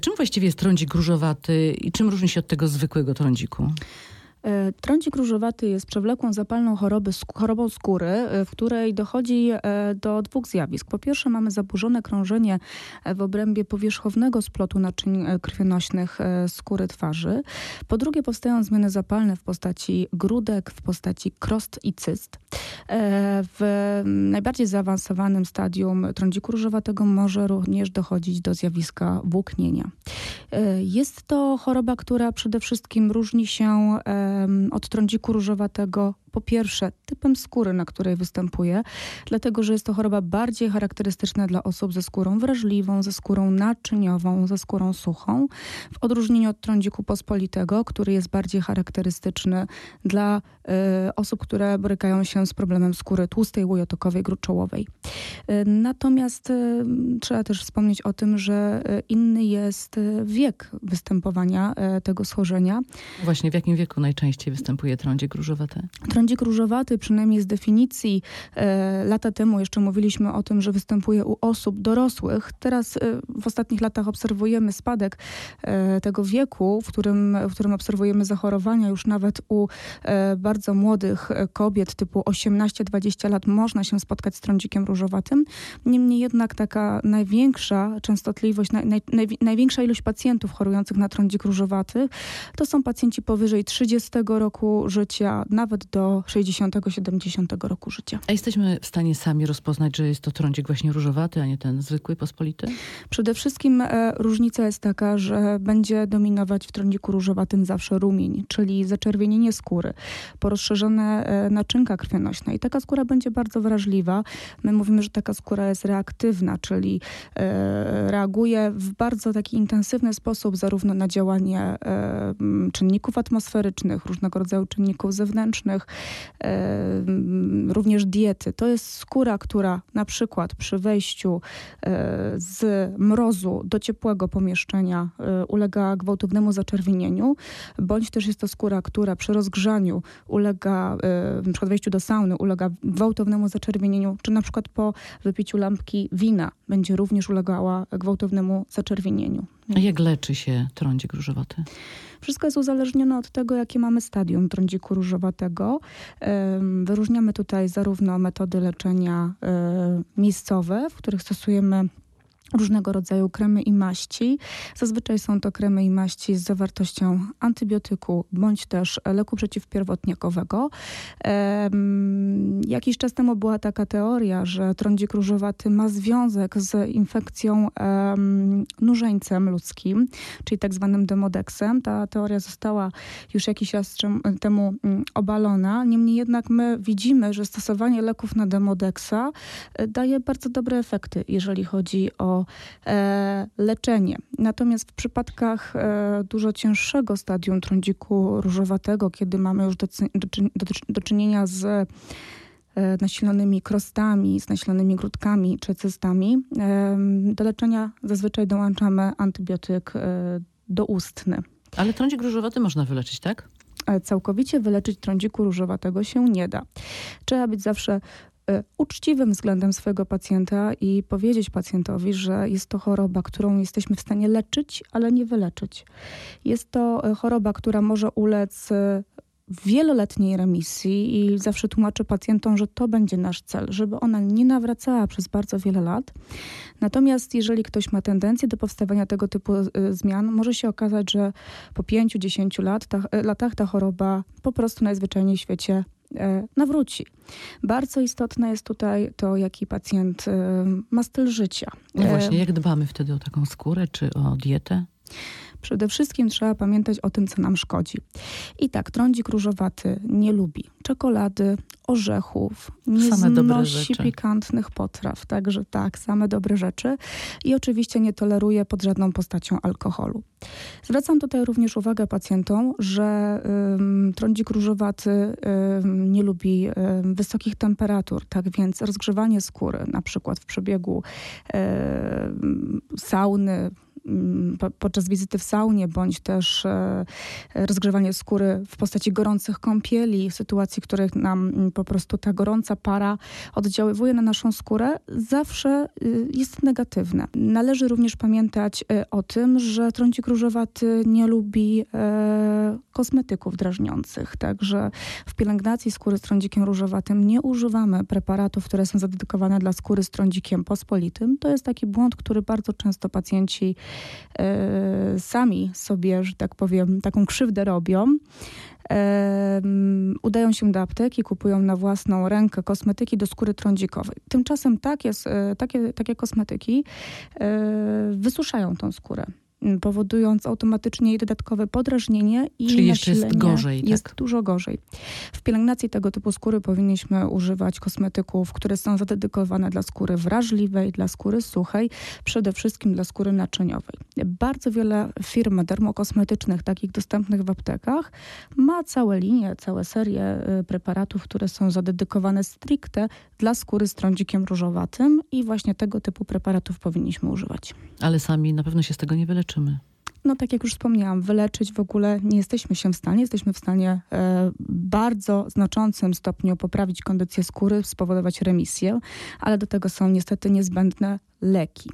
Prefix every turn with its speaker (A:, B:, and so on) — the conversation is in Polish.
A: Czym właściwie jest trądzik różowaty i czym różni się od tego zwykłego trądziku?
B: E, trądzik różowaty jest przewlekłą zapalną choroby, chorobą skóry, e, w której dochodzi e, do dwóch zjawisk. Po pierwsze mamy zaburzone krążenie w obrębie powierzchownego splotu naczyń krwionośnych skóry twarzy. Po drugie powstają zmiany zapalne w postaci grudek, w postaci krost i cyst. W najbardziej zaawansowanym stadium trądziku różowatego może również dochodzić do zjawiska włóknienia. Jest to choroba, która przede wszystkim różni się od trądziku różowatego po pierwsze typem skóry, na której występuje, dlatego że jest to choroba bardziej charakterystyczna dla osób ze skórą wrażliwą, ze skórą naczyniową, ze skórą suchą, w odróżnieniu od trądziku pospolitego, który jest bardziej charakterystyczny dla y, osób, które borykają się z problemem skóry tłustej, łojotokowej, gruczołowej. Y, natomiast y, trzeba też wspomnieć o tym, że inny jest wiek występowania tego schorzenia.
A: Właśnie w jakim wieku najczęściej występuje trądzik różowaty?
B: Trądzik różowaty, przynajmniej z definicji, e, lata temu jeszcze mówiliśmy o tym, że występuje u osób dorosłych. Teraz e, w ostatnich latach obserwujemy spadek e, tego wieku, w którym, w którym obserwujemy zachorowania już nawet u bardzo młodych kobiet typu 18-20 lat można się spotkać z trądzikiem różowatym. Niemniej jednak taka największa częstotliwość, naj, naj, największa ilość pacjentów chorujących na trądzik różowaty to są pacjenci powyżej 30 roku życia, nawet do 60-70 roku życia.
A: A jesteśmy w stanie sami rozpoznać, że jest to trądzik właśnie różowaty, a nie ten zwykły, pospolity?
B: Przede wszystkim e, różnica jest taka, że będzie dominować w trądziku różowatym zawsze rumień, czyli zaczerwienienie skóry, porozszerzone e, naczynka krwionośne i taka skóra będzie bardzo wrażliwa. My mówimy, że taka skóra jest reaktywna, czyli e, reaguje w bardzo taki intensywny sposób zarówno na działanie czynników atmosferycznych, różnego rodzaju czynników zewnętrznych, również diety. To jest skóra, która na przykład przy wejściu e, z mrozu do ciepłego pomieszczenia e, ulega gwałtownemu zaczerwienieniu, bądź też jest to skóra, która przy rozgrzaniu ulega, e, na przykład wejściu do sauny, ulega gwałtownemu zaczerwienieniu, czy na przykład po wypiciu lampki wina będzie również ulegała gwałtownemu zaczerwienieniu.
A: Jak leczy się trądzik różowaty?
B: Wszystko jest uzależnione od tego, jakie mamy stadium trądziku różowatego. Wyróżniamy tutaj zarówno metody leczenia e, miejscowe, w których stosujemy różnego rodzaju kremy i maści. Zazwyczaj są to kremy i maści z zawartością antybiotyku bądź też leku przeciwpierwotniakowego. jakiś czas temu była taka teoria, że trądzik różowaty ma związek z infekcją nużeńcem ludzkim, czyli tak zwanym demodeksem. Ta teoria została już jakiś czas temu mm, obalona. Niemniej jednak my widzimy, że stosowanie leków na demodeksa e, daje bardzo dobre efekty, jeżeli chodzi o e, leczenie. Natomiast w przypadkach e, dużo cięższego stadium trądziku różowatego, kiedy mamy już do, do, do czynienia z e, nasilonymi krostami, z nasilonymi grudkami czy cystami, do leczenia zazwyczaj dołączamy antybiotyk doustny.
A: Ale trądzik różowaty można wyleczyć, tak?
B: całkowicie wyleczyć trądziku różowatego się nie da. Trzeba być zawsze uczciwym względem swojego pacjenta i powiedzieć pacjentowi, że jest to choroba, którą jesteśmy w stanie leczyć, ale nie wyleczyć. Jest to e, choroba, która może ulec e, wieloletniej remisji i zawsze tłumaczę pacjentom, że to będzie nasz cel, żeby ona nie nawracała przez bardzo wiele lat. Natomiast jeżeli ktoś ma tendencję do powstawania tego typu zmian, może się okazać, że po 5-10 lat, latach ta choroba po prostu najzwyczajniej w świecie nawróci. Bardzo istotne jest tutaj to, jaki pacjent e, ma styl życia.
A: No właśnie, jak dbamy wtedy o taką skórę czy o dietę?
B: Przede wszystkim trzeba pamiętać o tym, co nam szkodzi. I tak, trądzik różowaty nie lubi czekolady, orzechów, nie same znosi pikantnych potraw, także tak, same dobre rzeczy i oczywiście nie toleruje pod żadną postacią alkoholu. Zwracam tutaj również uwagę pacjentom, że ym, trądzik różowaty ym, nie lubi ym, wysokich temperatur, tak więc rozgrzewanie skóry, na przykład w przebiegu sauny, podczas wizyty w saunie, bądź też e, rozgrzewanie skóry w postaci gorących kąpieli, w sytuacji, w których nam po prostu ta gorąca para oddziaływuje na naszą skórę, zawsze y, jest negatywne. Należy również pamiętać y, o tym, że trądzik różowaty nie lubi e, kosmetyków drażniących, także w pielęgnacji skóry z trądzikiem różowatym nie używamy preparatów, które są zadedykowane dla skóry z trądzikiem pospolitym. To jest taki błąd, który bardzo często pacjenci e, sami sobie, że tak powiem, taką krzywdę robią. Udają się do apteki, kupują na własną rękę kosmetyki do skóry trądzikowej. Tymczasem takie, e, takie, takie kosmetyki e, wysuszają tą skórę powodując automatycznie dodatkowe podrażnienie i
A: Czyli jeszcze jest gorzej,
B: Jest
A: tak?
B: dużo gorzej. W pielęgnacji tego typu skóry powinniśmy używać kosmetyków, które są zadedykowane dla skóry wrażliwej, dla skóry suchej, przede wszystkim dla skóry naczyniowej. Bardzo wiele firm dermokosmetycznych, takich dostępnych w aptekach, ma całe linie, całe serie y, preparatów, które są zadedykowane stricte dla skóry z trądzikiem różowatym i właśnie tego typu preparatów powinniśmy używać.
A: Ale sami na pewno się z tego nie wyleczymy.
B: No tak jak już wspomniałam, wyleczyć w ogóle nie jesteśmy się w stanie. Jesteśmy w stanie e, bardzo znaczącym stopniu poprawić kondycję skóry, spowodować remisję, ale do tego są niestety niezbędne leki.